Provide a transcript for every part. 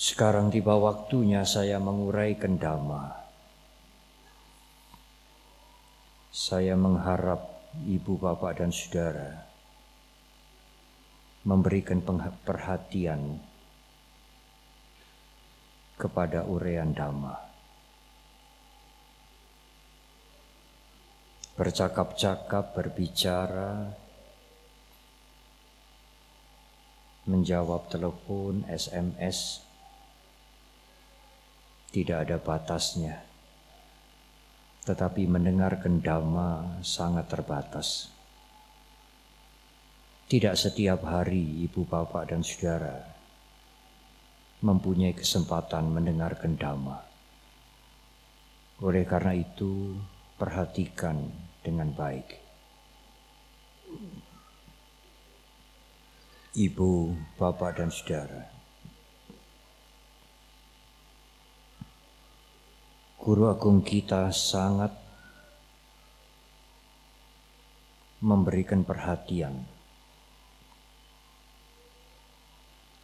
Sekarang tiba waktunya saya menguraikan dhamma. Saya mengharap ibu, bapak, dan saudara memberikan perhatian kepada urean dhamma. Bercakap-cakap, berbicara, menjawab telepon, SMS, tidak ada batasnya. Tetapi mendengarkan dhamma sangat terbatas. Tidak setiap hari ibu bapak dan saudara mempunyai kesempatan mendengarkan dhamma. Oleh karena itu, perhatikan dengan baik. Ibu, bapak, dan saudara, Guru Agung kita sangat memberikan perhatian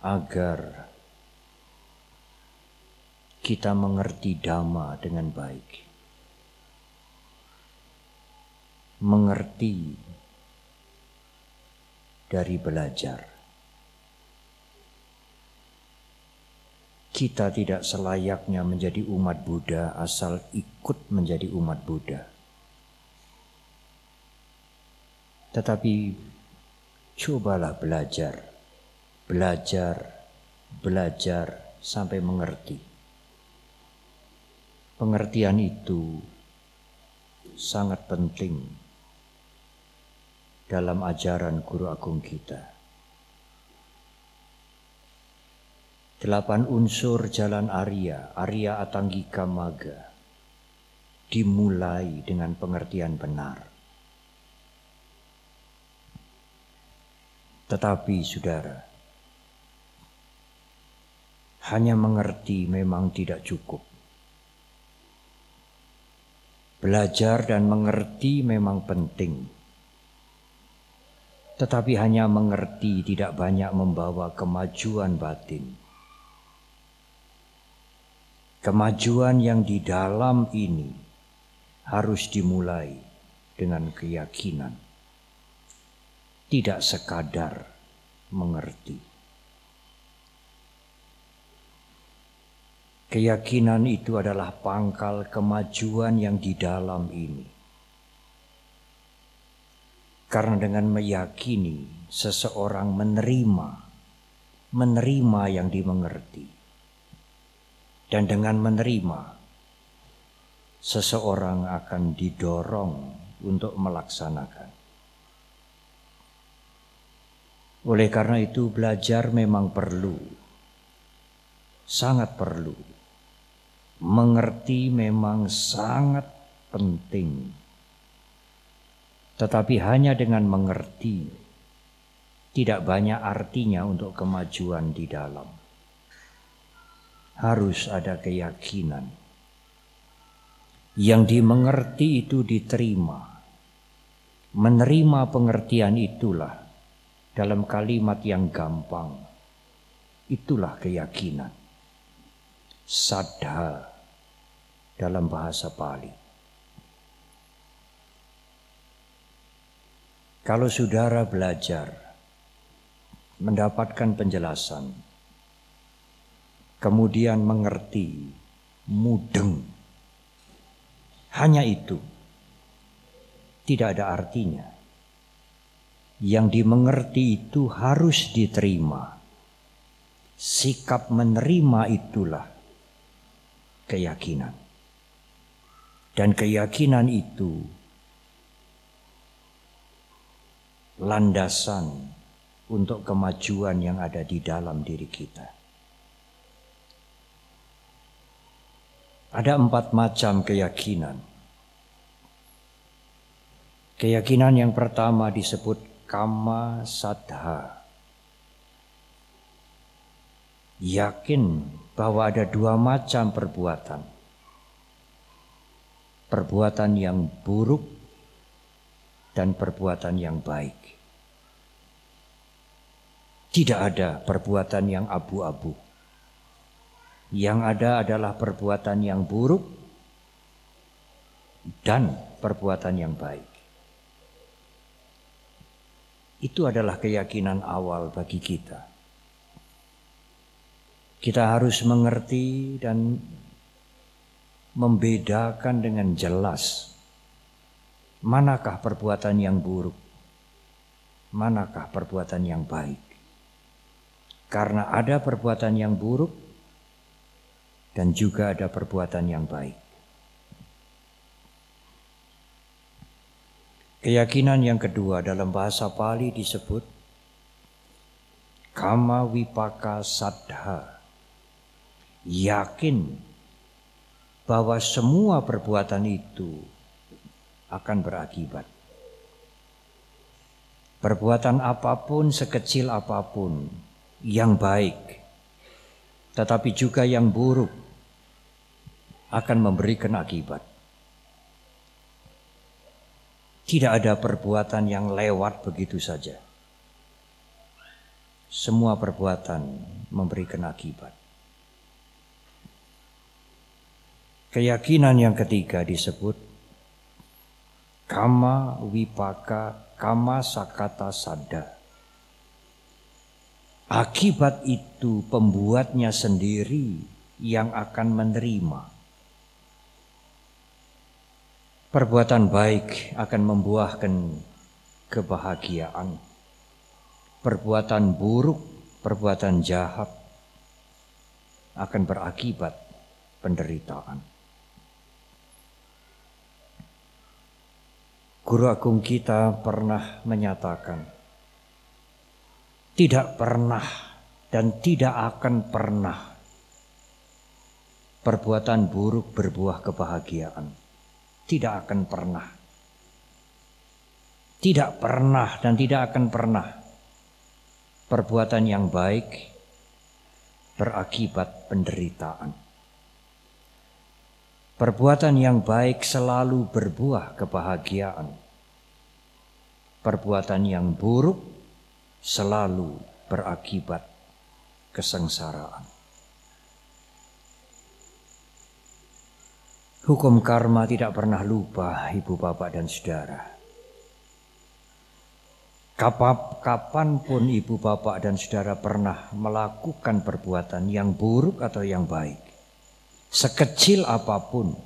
agar kita mengerti dhamma dengan baik. Mengerti dari belajar. Kita tidak selayaknya menjadi umat Buddha asal ikut menjadi umat Buddha. Tetapi cobalah belajar, belajar, belajar sampai mengerti. Pengertian itu sangat penting dalam ajaran Guru Agung kita. Delapan unsur jalan Arya, Arya Atanggika Maga, dimulai dengan pengertian benar. Tetapi saudara, hanya mengerti memang tidak cukup. Belajar dan mengerti memang penting. Tetapi hanya mengerti tidak banyak membawa kemajuan batin. Kemajuan yang di dalam ini harus dimulai dengan keyakinan, tidak sekadar mengerti. Keyakinan itu adalah pangkal kemajuan yang di dalam ini. Karena dengan meyakini seseorang menerima, menerima yang dimengerti dan dengan menerima, seseorang akan didorong untuk melaksanakan. Oleh karena itu, belajar memang perlu, sangat perlu. Mengerti memang sangat penting, tetapi hanya dengan mengerti tidak banyak artinya untuk kemajuan di dalam harus ada keyakinan. Yang dimengerti itu diterima. Menerima pengertian itulah dalam kalimat yang gampang. Itulah keyakinan. Sadha dalam bahasa Pali. Kalau saudara belajar mendapatkan penjelasan kemudian mengerti, mudeng. Hanya itu. Tidak ada artinya. Yang dimengerti itu harus diterima. Sikap menerima itulah keyakinan. Dan keyakinan itu landasan untuk kemajuan yang ada di dalam diri kita. Ada empat macam keyakinan. Keyakinan yang pertama disebut kama sadha. Yakin bahwa ada dua macam perbuatan. Perbuatan yang buruk dan perbuatan yang baik. Tidak ada perbuatan yang abu-abu. Yang ada adalah perbuatan yang buruk dan perbuatan yang baik. Itu adalah keyakinan awal bagi kita. Kita harus mengerti dan membedakan dengan jelas manakah perbuatan yang buruk, manakah perbuatan yang baik. Karena ada perbuatan yang buruk dan juga ada perbuatan yang baik. Keyakinan yang kedua dalam bahasa Pali disebut kama wipaka sadha. Yakin bahwa semua perbuatan itu akan berakibat. Perbuatan apa pun sekecil apa pun yang baik tetapi juga yang buruk akan memberikan akibat. Tidak ada perbuatan yang lewat begitu saja. Semua perbuatan memberikan akibat. Keyakinan yang ketiga disebut kama wipaka kama sakata sada. Akibat itu pembuatnya sendiri yang akan menerima. Perbuatan baik akan membuahkan kebahagiaan. Perbuatan buruk, perbuatan jahat akan berakibat penderitaan. Guru agung kita pernah menyatakan, tidak pernah dan tidak akan pernah perbuatan buruk berbuah kebahagiaan tidak akan pernah. Tidak pernah dan tidak akan pernah perbuatan yang baik berakibat penderitaan. Perbuatan yang baik selalu berbuah kebahagiaan. Perbuatan yang buruk selalu berakibat kesengsaraan. Hukum karma tidak pernah lupa ibu bapak dan saudara. Kapan pun ibu bapak dan saudara pernah melakukan perbuatan yang buruk atau yang baik. Sekecil apa pun.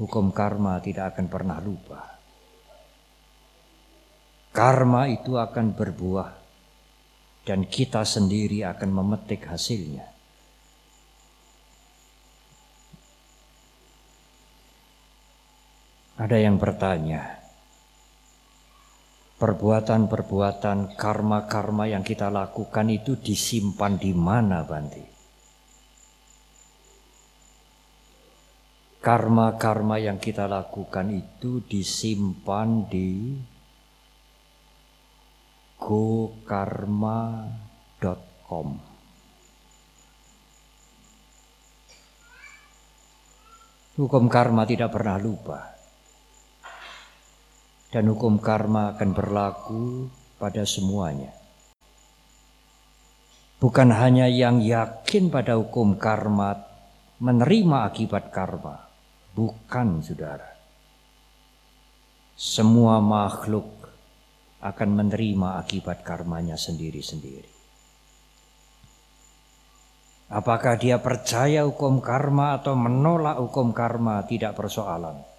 Hukum karma tidak akan pernah lupa. Karma itu akan berbuah. Dan kita sendiri akan memetik hasilnya. Ada yang bertanya, perbuatan-perbuatan karma-karma yang kita lakukan itu disimpan di mana Banti? Karma-karma yang kita lakukan itu disimpan di gokarma.com. Hukum karma tidak pernah lupa dan hukum karma akan berlaku pada semuanya. Bukan hanya yang yakin pada hukum karma menerima akibat karma, bukan saudara. Semua makhluk akan menerima akibat karmanya sendiri-sendiri. Apakah dia percaya hukum karma atau menolak hukum karma tidak persoalan.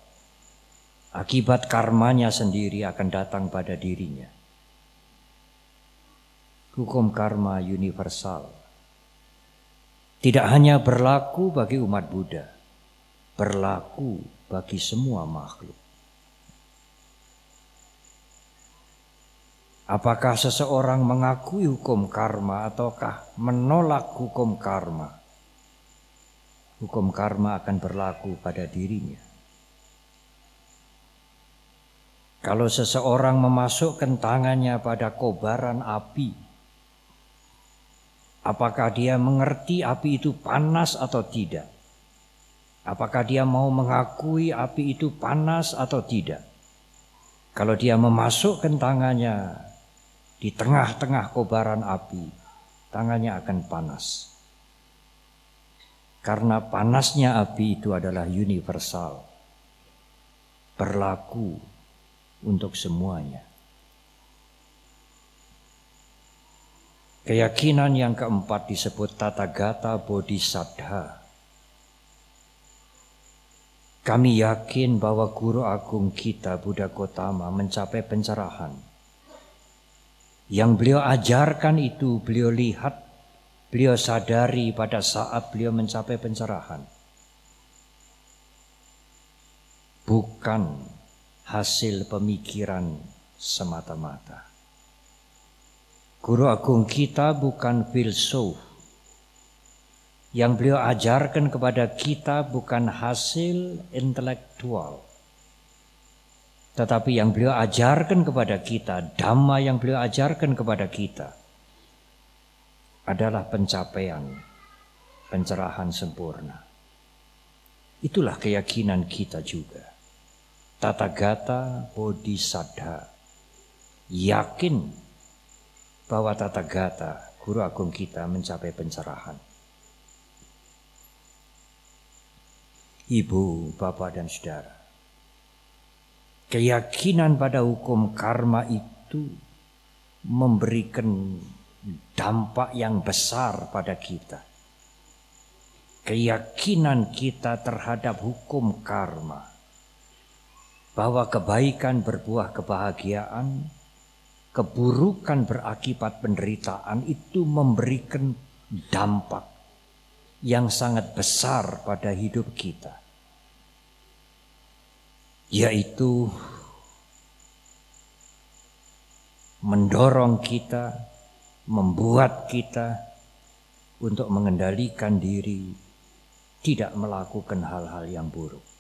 Akibat karmanya sendiri akan datang pada dirinya. Hukum karma universal. Tidak hanya berlaku bagi umat Buddha, berlaku bagi semua makhluk. Apakah seseorang mengakui hukum karma ataukah menolak hukum karma? Hukum karma akan berlaku pada dirinya. Kalau seseorang memasukkan tangannya pada kobaran api, apakah dia mengerti api itu panas atau tidak? Apakah dia mau mengakui api itu panas atau tidak? Kalau dia memasukkan tangannya di tengah-tengah kobaran api, tangannya akan panas. Karena panasnya api itu adalah universal. Berlaku untuk semuanya. Keyakinan yang keempat disebut tata gata bodhisattva. Kami yakin bahwa guru agung kita Buddha Gotama mencapai pencerahan. Yang beliau ajarkan itu beliau lihat beliau sadari pada saat beliau mencapai pencerahan. Bukan hasil pemikiran semata-mata. Guru agung kita bukan filsuf. Yang beliau ajarkan kepada kita bukan hasil intelektual. Tetapi yang beliau ajarkan kepada kita, dhamma yang beliau ajarkan kepada kita, adalah pencapaian pencerahan sempurna. Itulah keyakinan kita juga. Tata gata bodhisattva. Yakin bahwa tata gata guru agung kita mencapai pencerahan. Ibu, bapak dan saudara. Keyakinan pada hukum karma itu memberikan dampak yang besar pada kita. Keyakinan kita terhadap hukum karma bahwa kebaikan berbuah kebahagiaan, keburukan berakibat penderitaan itu memberikan dampak yang sangat besar pada hidup kita, yaitu mendorong kita membuat kita untuk mengendalikan diri tidak melakukan hal-hal yang buruk.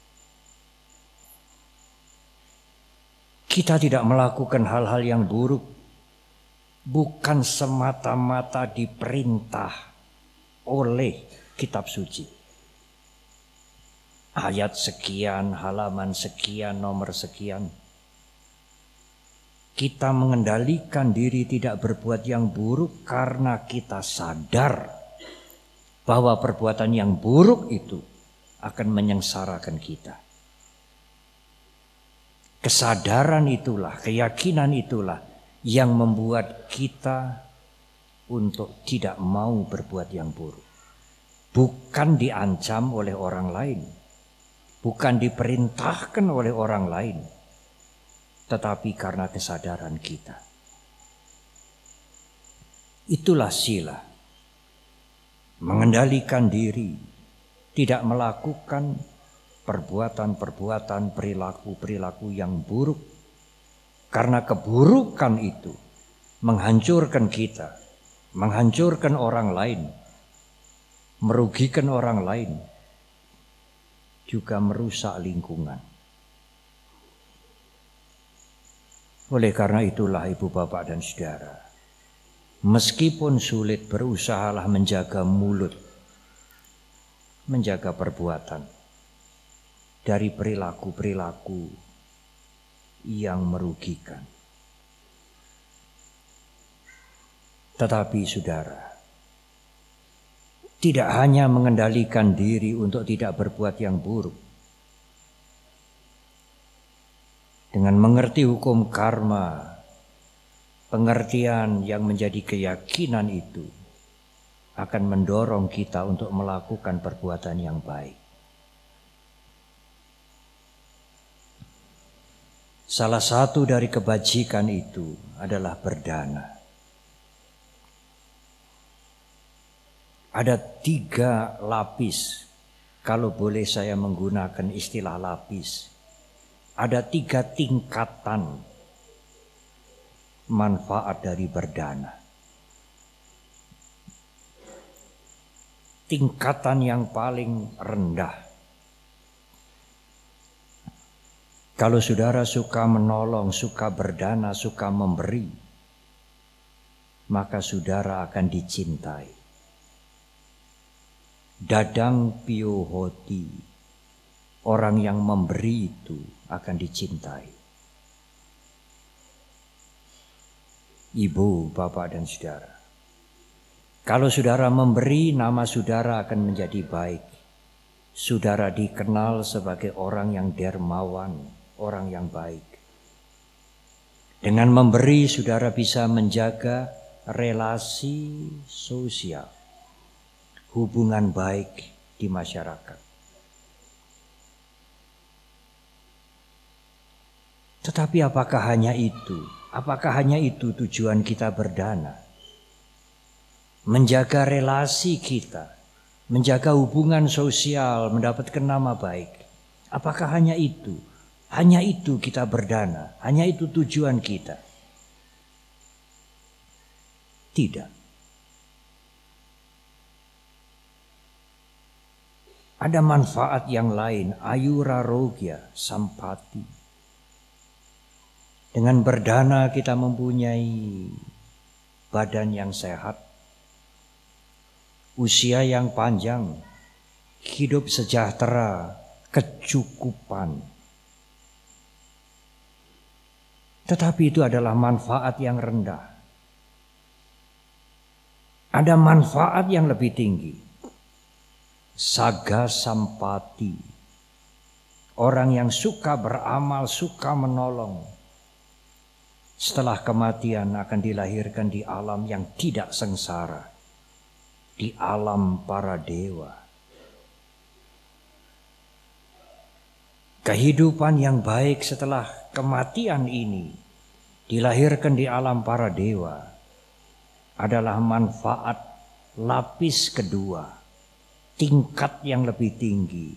Kita tidak melakukan hal-hal yang buruk bukan semata-mata diperintah oleh kitab suci. Ayat sekian, halaman sekian, nomor sekian kita mengendalikan diri tidak berbuat yang buruk karena kita sadar bahwa perbuatan yang buruk itu akan menyengsarakan kita. Kesadaran itulah, keyakinan itulah yang membuat kita untuk tidak mau berbuat yang buruk. Bukan diancam oleh orang lain, bukan diperintahkan oleh orang lain, tetapi karena kesadaran kita. Itulah sila. Mengendalikan diri, tidak melakukan perbuatan-perbuatan perilaku-perilaku yang buruk. Karena keburukan itu menghancurkan kita, menghancurkan orang lain, merugikan orang lain, juga merusak lingkungan. Oleh karena itulah ibu bapak dan saudara, meskipun sulit berusahalah menjaga mulut, menjaga perbuatan dari perilaku-perilaku yang merugikan. Tetapi saudara, tidak hanya mengendalikan diri untuk tidak berbuat yang buruk, dengan mengerti hukum karma, pengertian yang menjadi keyakinan itu akan mendorong kita untuk melakukan perbuatan yang baik. Salah satu dari kebajikan itu adalah berdana. Ada tiga lapis, kalau boleh saya menggunakan istilah lapis ada tiga tingkatan manfaat dari berdana. Tingkatan yang paling rendah. Kalau saudara suka menolong, suka berdana, suka memberi, maka saudara akan dicintai. Dadang hoti, orang yang memberi itu akan dicintai. Ibu, bapak, dan saudara. Kalau saudara memberi, nama saudara akan menjadi baik. saudara dikenal sebagai orang yang dermawan, orang yang baik. Dengan memberi, saudara bisa menjaga relasi sosial, hubungan baik di masyarakat. Tetapi apakah hanya itu? Apakah hanya itu tujuan kita berdana? Menjaga relasi kita, menjaga hubungan sosial, mendapatkan nama baik. Apakah hanya itu? Hanya itu kita berdana, hanya itu tujuan kita. Tidak. Ada manfaat yang lain, ayura rogya, sampati. Dengan berdana kita mempunyai badan yang sehat, usia yang panjang, hidup sejahtera, kecukupan. Tetapi itu adalah manfaat yang rendah. Ada manfaat yang lebih tinggi. Saga sampati. Orang yang suka beramal, suka menolong. Setelah kematian akan dilahirkan di alam yang tidak sengsara di alam para dewa. Kehidupan yang baik setelah kematian ini dilahirkan di alam para dewa adalah manfaat lapis kedua, tingkat yang lebih tinggi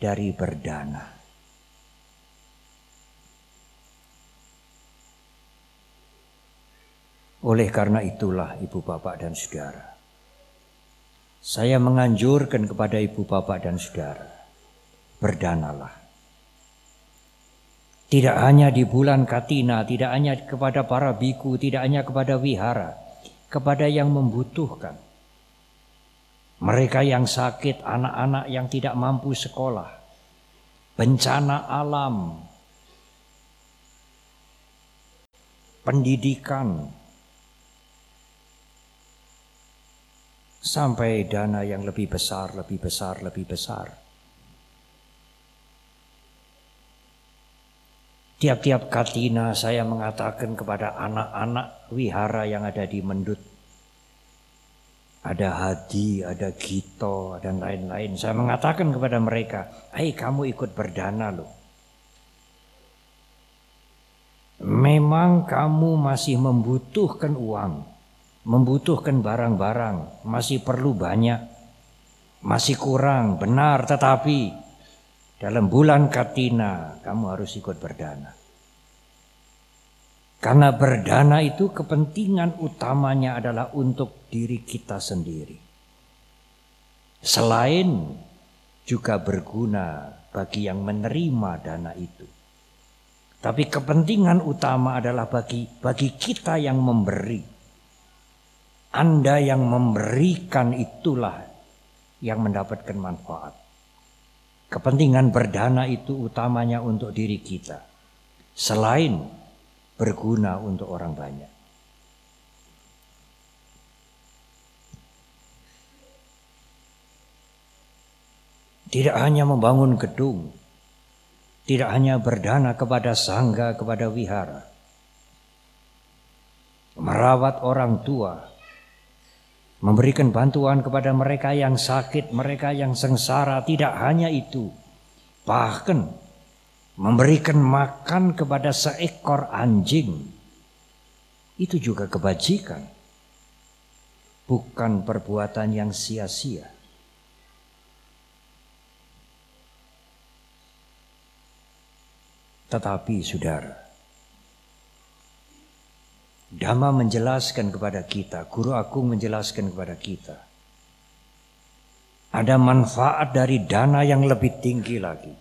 dari berdana. Oleh karena itulah ibu bapak dan saudara. Saya menganjurkan kepada ibu bapak dan saudara, berdanalah. Tidak hanya di bulan Katina, tidak hanya kepada para biku, tidak hanya kepada wihara, kepada yang membutuhkan. Mereka yang sakit, anak-anak yang tidak mampu sekolah, bencana alam, pendidikan, sampai dana yang lebih besar, lebih besar, lebih besar. Tiap-tiap katina saya mengatakan kepada anak-anak wihara yang ada di Mendut. Ada Hadi, ada Gito, dan lain-lain. Saya mengatakan kepada mereka, Hai kamu ikut berdana loh. Memang kamu masih membutuhkan uang membutuhkan barang-barang, masih perlu banyak, masih kurang, benar, tetapi dalam bulan Katina kamu harus ikut berdana. Karena berdana itu kepentingan utamanya adalah untuk diri kita sendiri. Selain juga berguna bagi yang menerima dana itu. Tapi kepentingan utama adalah bagi bagi kita yang memberi. Anda yang memberikan itulah yang mendapatkan manfaat. Kepentingan berdana itu utamanya untuk diri kita. Selain berguna untuk orang banyak. Tidak hanya membangun gedung, tidak hanya berdana kepada sangga, kepada wihara, merawat orang tua, memberikan bantuan kepada mereka yang sakit, mereka yang sengsara, tidak hanya itu. Bahkan memberikan makan kepada seekor anjing. Itu juga kebajikan. Bukan perbuatan yang sia-sia. Tetapi saudara, Dhamma menjelaskan kepada kita, Guru Agung menjelaskan kepada kita. Ada manfaat dari dana yang lebih tinggi lagi.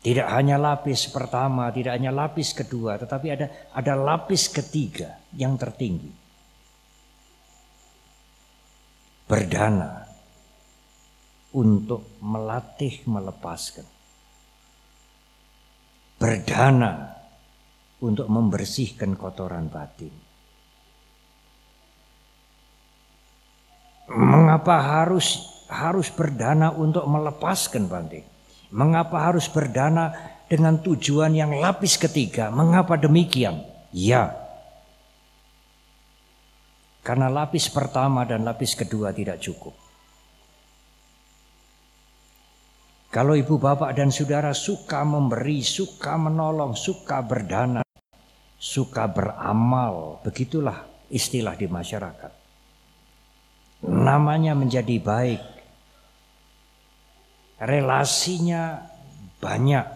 Tidak hanya lapis pertama, tidak hanya lapis kedua, tetapi ada ada lapis ketiga yang tertinggi. Berdana untuk melatih melepaskan. Berdana untuk membersihkan kotoran batin. Mengapa harus harus berdana untuk melepaskan Bante? Mengapa harus berdana dengan tujuan yang lapis ketiga? Mengapa demikian? Ya, karena lapis pertama dan lapis kedua tidak cukup. Kalau ibu bapak dan saudara suka memberi, suka menolong, suka berdana, suka beramal, begitulah istilah di masyarakat. Namanya menjadi baik. Relasinya banyak.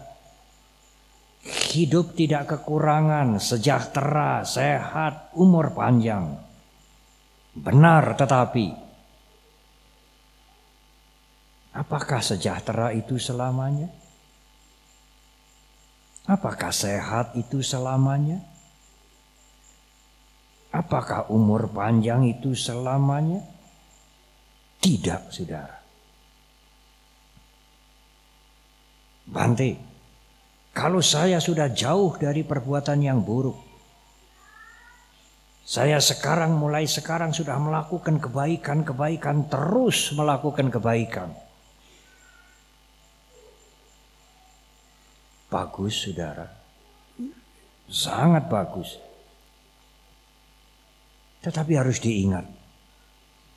Hidup tidak kekurangan, sejahtera, sehat, umur panjang. Benar tetapi Apakah sejahtera itu selamanya? Apakah sehat itu selamanya? Apakah umur panjang itu selamanya? Tidak, saudara. Bante, kalau saya sudah jauh dari perbuatan yang buruk, saya sekarang mulai sekarang sudah melakukan kebaikan-kebaikan, terus melakukan kebaikan. Bagus saudara. Sangat bagus. Tetapi harus diingat.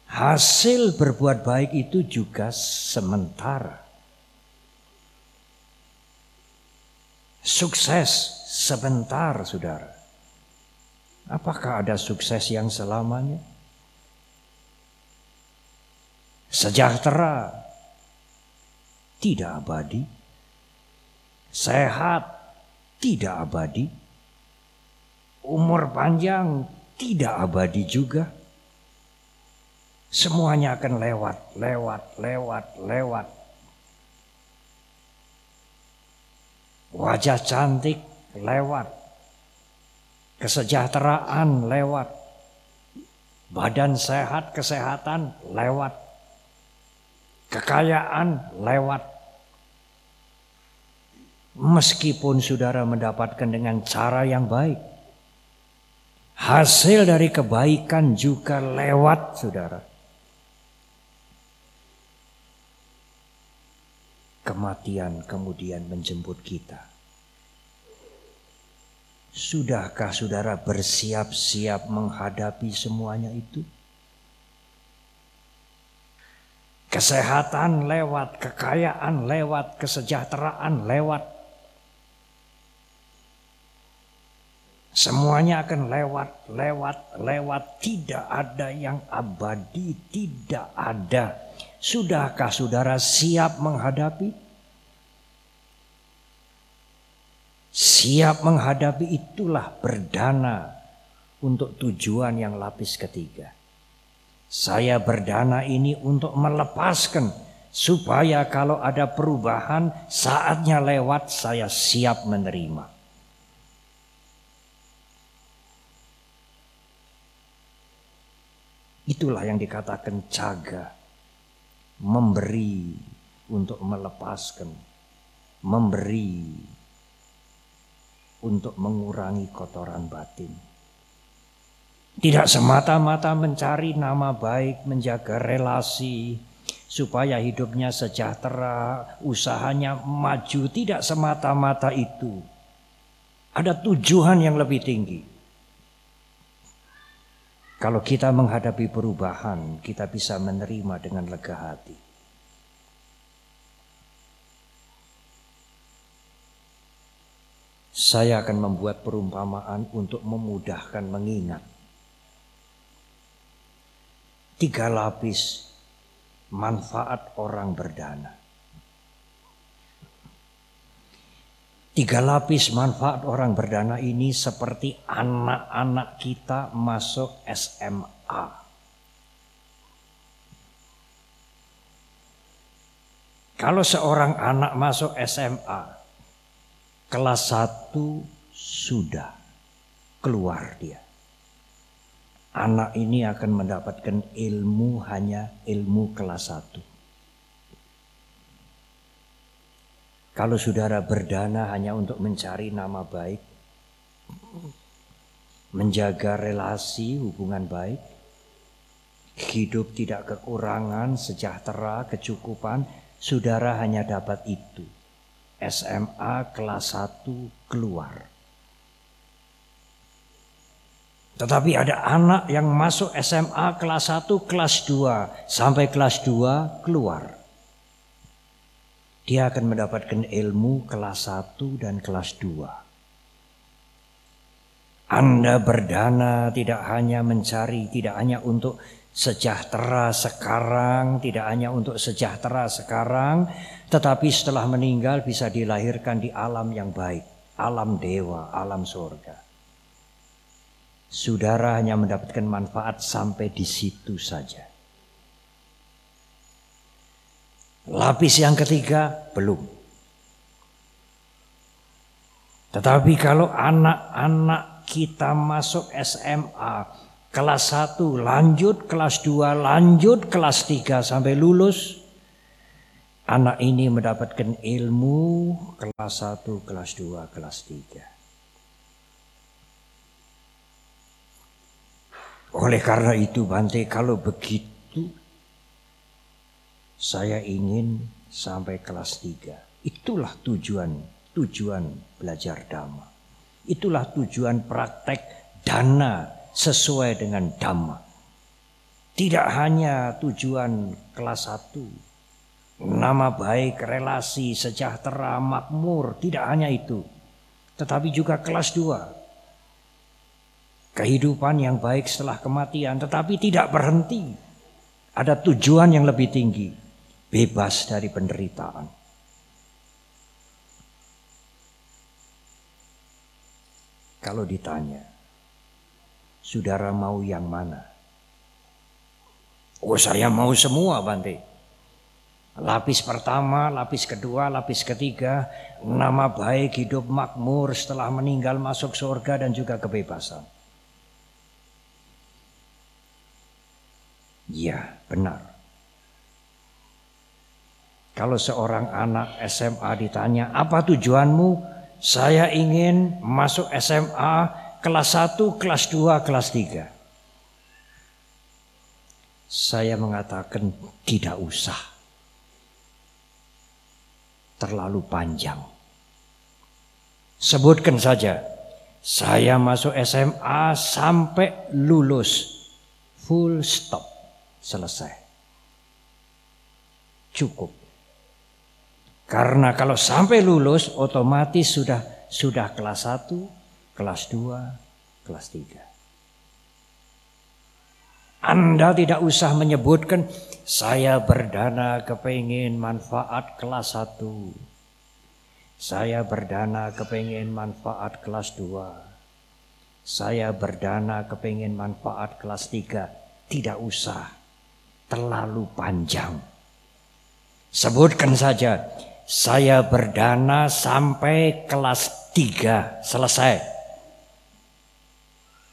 Hasil berbuat baik itu juga sementara. Sukses sebentar saudara. Apakah ada sukses yang selamanya? Sejahtera tidak abadi sehat tidak abadi, umur panjang tidak abadi juga. Semuanya akan lewat, lewat, lewat, lewat. Wajah cantik lewat. Kesejahteraan lewat. Badan sehat, kesehatan lewat. Kekayaan lewat Meskipun saudara mendapatkan dengan cara yang baik. Hasil dari kebaikan juga lewat saudara. Kematian kemudian menjemput kita. Sudahkah saudara bersiap-siap menghadapi semuanya itu? Kesehatan lewat, kekayaan lewat, kesejahteraan lewat. Semuanya akan lewat, lewat, lewat. Tidak ada yang abadi, tidak ada. Sudahkah saudara siap menghadapi? Siap menghadapi itulah berdana untuk tujuan yang lapis ketiga. Saya berdana ini untuk melepaskan supaya kalau ada perubahan saatnya lewat saya siap menerima. Itulah yang dikatakan jaga. Memberi untuk melepaskan. Memberi untuk mengurangi kotoran batin. Tidak semata-mata mencari nama baik, menjaga relasi, supaya hidupnya sejahtera, usahanya maju. Tidak semata-mata itu. Ada tujuan yang lebih tinggi. Kalau kita menghadapi perubahan, kita bisa menerima dengan lega hati. Saya akan membuat perumpamaan untuk memudahkan mengingat. Tiga lapis manfaat orang berdana. Tiga lapis manfaat orang berdana ini seperti anak-anak kita masuk SMA. Kalau seorang anak masuk SMA, kelas satu sudah keluar dia. Anak ini akan mendapatkan ilmu hanya ilmu kelas satu. Kalau saudara berdana hanya untuk mencari nama baik, menjaga relasi hubungan baik, hidup tidak kekurangan, sejahtera, kecukupan, saudara hanya dapat itu. SMA kelas 1 keluar. Tetapi ada anak yang masuk SMA kelas 1, kelas 2, sampai kelas 2 keluar. Dia akan mendapatkan ilmu kelas 1 dan kelas 2. Anda berdana tidak hanya mencari, tidak hanya untuk sejahtera sekarang, tidak hanya untuk sejahtera sekarang, tetapi setelah meninggal bisa dilahirkan di alam yang baik, alam dewa, alam surga. Saudara hanya mendapatkan manfaat sampai di situ saja. Lapis yang ketiga belum. Tetapi kalau anak-anak kita masuk SMA, kelas 1 lanjut, kelas 2 lanjut, kelas 3 sampai lulus, anak ini mendapatkan ilmu kelas 1, kelas 2, kelas 3. Oleh karena itu Bante kalau begitu saya ingin sampai kelas 3. Itulah tujuan tujuan belajar dhamma. Itulah tujuan praktek dana sesuai dengan dhamma. Tidak hanya tujuan kelas satu, nama baik, relasi, sejahtera, makmur, tidak hanya itu. Tetapi juga kelas dua, kehidupan yang baik setelah kematian, tetapi tidak berhenti. Ada tujuan yang lebih tinggi, bebas dari penderitaan. Kalau ditanya, saudara mau yang mana? Oh saya mau semua Bante. Lapis pertama, lapis kedua, lapis ketiga, nama baik, hidup makmur setelah meninggal masuk surga dan juga kebebasan. Ya, benar. Kalau seorang anak SMA ditanya, apa tujuanmu? Saya ingin masuk SMA kelas 1, kelas 2, kelas 3. Saya mengatakan tidak usah. Terlalu panjang. Sebutkan saja. Saya masuk SMA sampai lulus. Full stop. Selesai. Cukup. Karena kalau sampai lulus otomatis sudah sudah kelas 1, kelas 2, kelas 3. Anda tidak usah menyebutkan saya berdana kepingin manfaat kelas 1. Saya berdana kepingin manfaat kelas 2. Saya berdana kepingin manfaat kelas 3. Tidak usah. Terlalu panjang. Sebutkan saja saya berdana sampai kelas 3 selesai.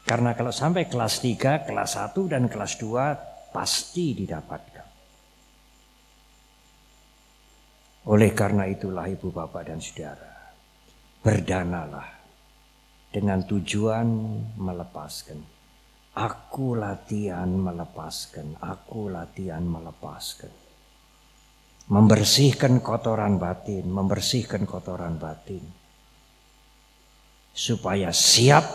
Karena kalau sampai kelas 3, kelas 1 dan kelas 2 pasti didapatkan. Oleh karena itulah ibu bapak dan saudara. Berdanalah dengan tujuan melepaskan. Aku latihan melepaskan, aku latihan melepaskan membersihkan kotoran batin, membersihkan kotoran batin, supaya siap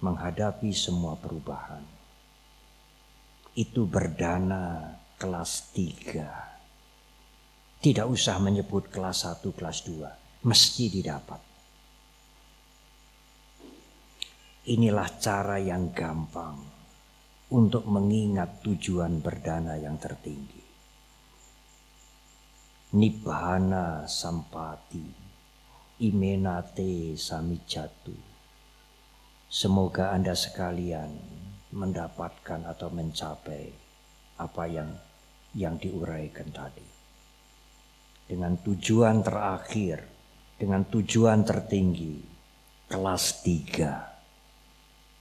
menghadapi semua perubahan. Itu berdana kelas tiga. Tidak usah menyebut kelas satu, kelas dua, mesti didapat. Inilah cara yang gampang untuk mengingat tujuan berdana yang tertinggi. Nibbana Sampati Imenate Samijatu Semoga Anda sekalian mendapatkan atau mencapai apa yang yang diuraikan tadi. Dengan tujuan terakhir, dengan tujuan tertinggi, kelas tiga,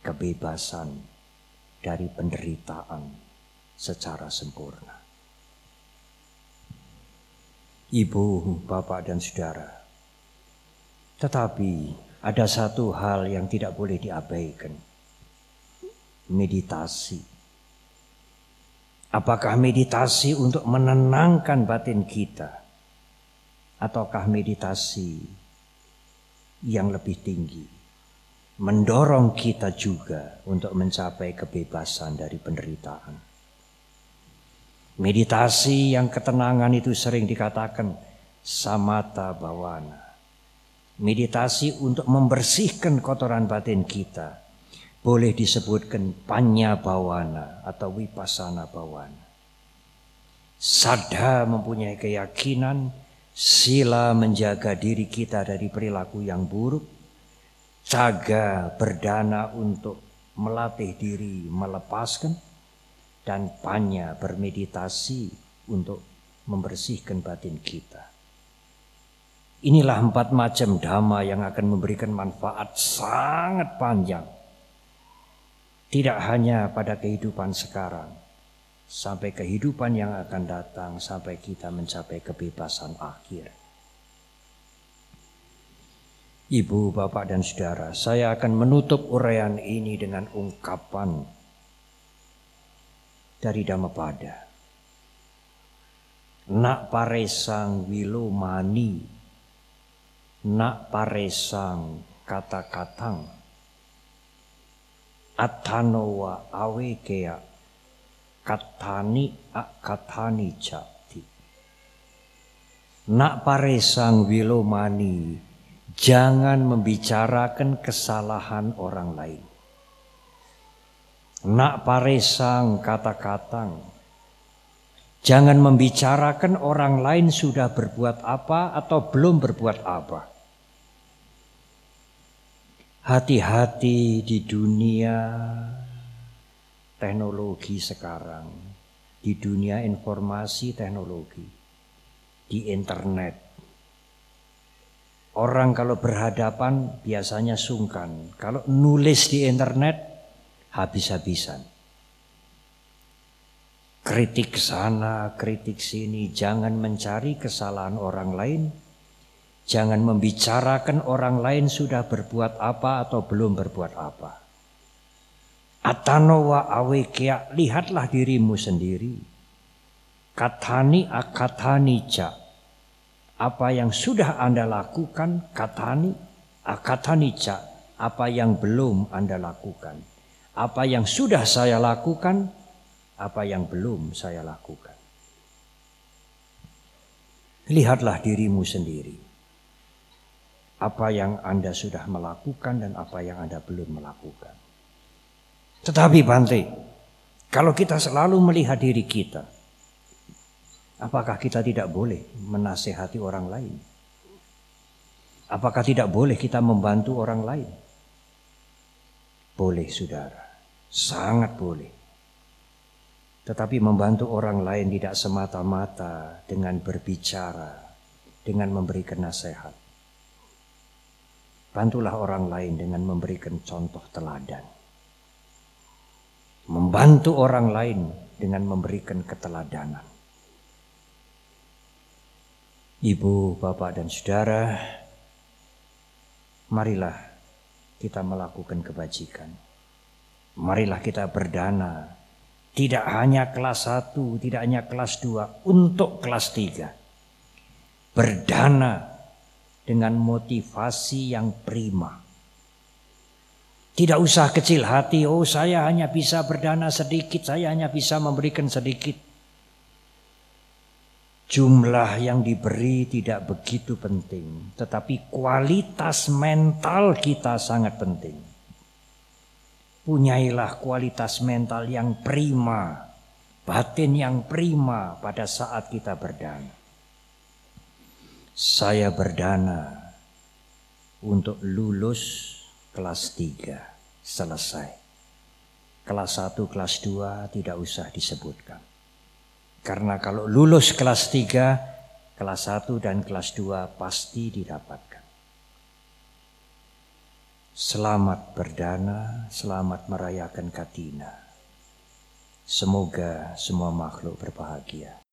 kebebasan dari penderitaan secara sempurna ibu, bapak, dan saudara. Tetapi ada satu hal yang tidak boleh diabaikan. Meditasi. Apakah meditasi untuk menenangkan batin kita? Ataukah meditasi yang lebih tinggi? Mendorong kita juga untuk mencapai kebebasan dari penderitaan. Meditasi yang ketenangan itu sering dikatakan samata bawana. Meditasi untuk membersihkan kotoran batin kita boleh disebutkan panya bawana atau wipasana bawana. Sada mempunyai keyakinan sila menjaga diri kita dari perilaku yang buruk. Jaga berdana untuk melatih diri melepaskan. Dan panya bermeditasi untuk membersihkan batin kita. Inilah empat macam dhamma yang akan memberikan manfaat sangat panjang tidak hanya pada kehidupan sekarang, sampai kehidupan yang akan datang, sampai kita mencapai kebebasan akhir. Ibu, bapak, dan saudara, saya akan menutup uraian ini dengan ungkapan dari Dhammapada. Nak paresang wilumani, nak paresang kata-katang, atanowa awekea katani akatani jati. Nak paresang wilomani, jangan membicarakan kesalahan orang lain. Nak paresang kata-katang, jangan membicarakan orang lain sudah berbuat apa atau belum berbuat apa. Hati-hati di dunia teknologi sekarang, di dunia informasi teknologi, di internet. Orang kalau berhadapan biasanya sungkan. Kalau nulis di internet habis-habisan. Kritik sana, kritik sini, jangan mencari kesalahan orang lain, Jangan membicarakan orang lain sudah berbuat apa atau belum berbuat apa. Atanowa awekia, lihatlah dirimu sendiri. Katani akatani ja. Apa yang sudah Anda lakukan, katani akatani ja. Apa yang belum Anda lakukan. Apa yang sudah saya lakukan, apa yang belum saya lakukan. Lihatlah dirimu sendiri apa yang Anda sudah melakukan dan apa yang Anda belum melakukan. Tetapi Bante, kalau kita selalu melihat diri kita, apakah kita tidak boleh menasehati orang lain? Apakah tidak boleh kita membantu orang lain? Boleh, saudara, sangat boleh. Tetapi membantu orang lain tidak semata-mata dengan berbicara, dengan memberikan nasihat. Bantulah orang lain dengan memberikan contoh teladan. Membantu orang lain dengan memberikan keteladanan. Ibu, bapak, dan saudara, marilah kita melakukan kebajikan. Marilah kita berdana. Tidak hanya kelas 1, tidak hanya kelas 2, untuk kelas 3. Berdana dengan motivasi yang prima. Tidak usah kecil hati, oh saya hanya bisa berdana sedikit, saya hanya bisa memberikan sedikit. Jumlah yang diberi tidak begitu penting, tetapi kualitas mental kita sangat penting. Punyailah kualitas mental yang prima, batin yang prima pada saat kita berdana. Saya berdana untuk lulus kelas 3 selesai. Kelas 1, kelas 2 tidak usah disebutkan. Karena kalau lulus kelas 3, kelas 1 dan kelas 2 pasti didapatkan. Selamat berdana, selamat merayakan Katina. Semoga semua makhluk berbahagia.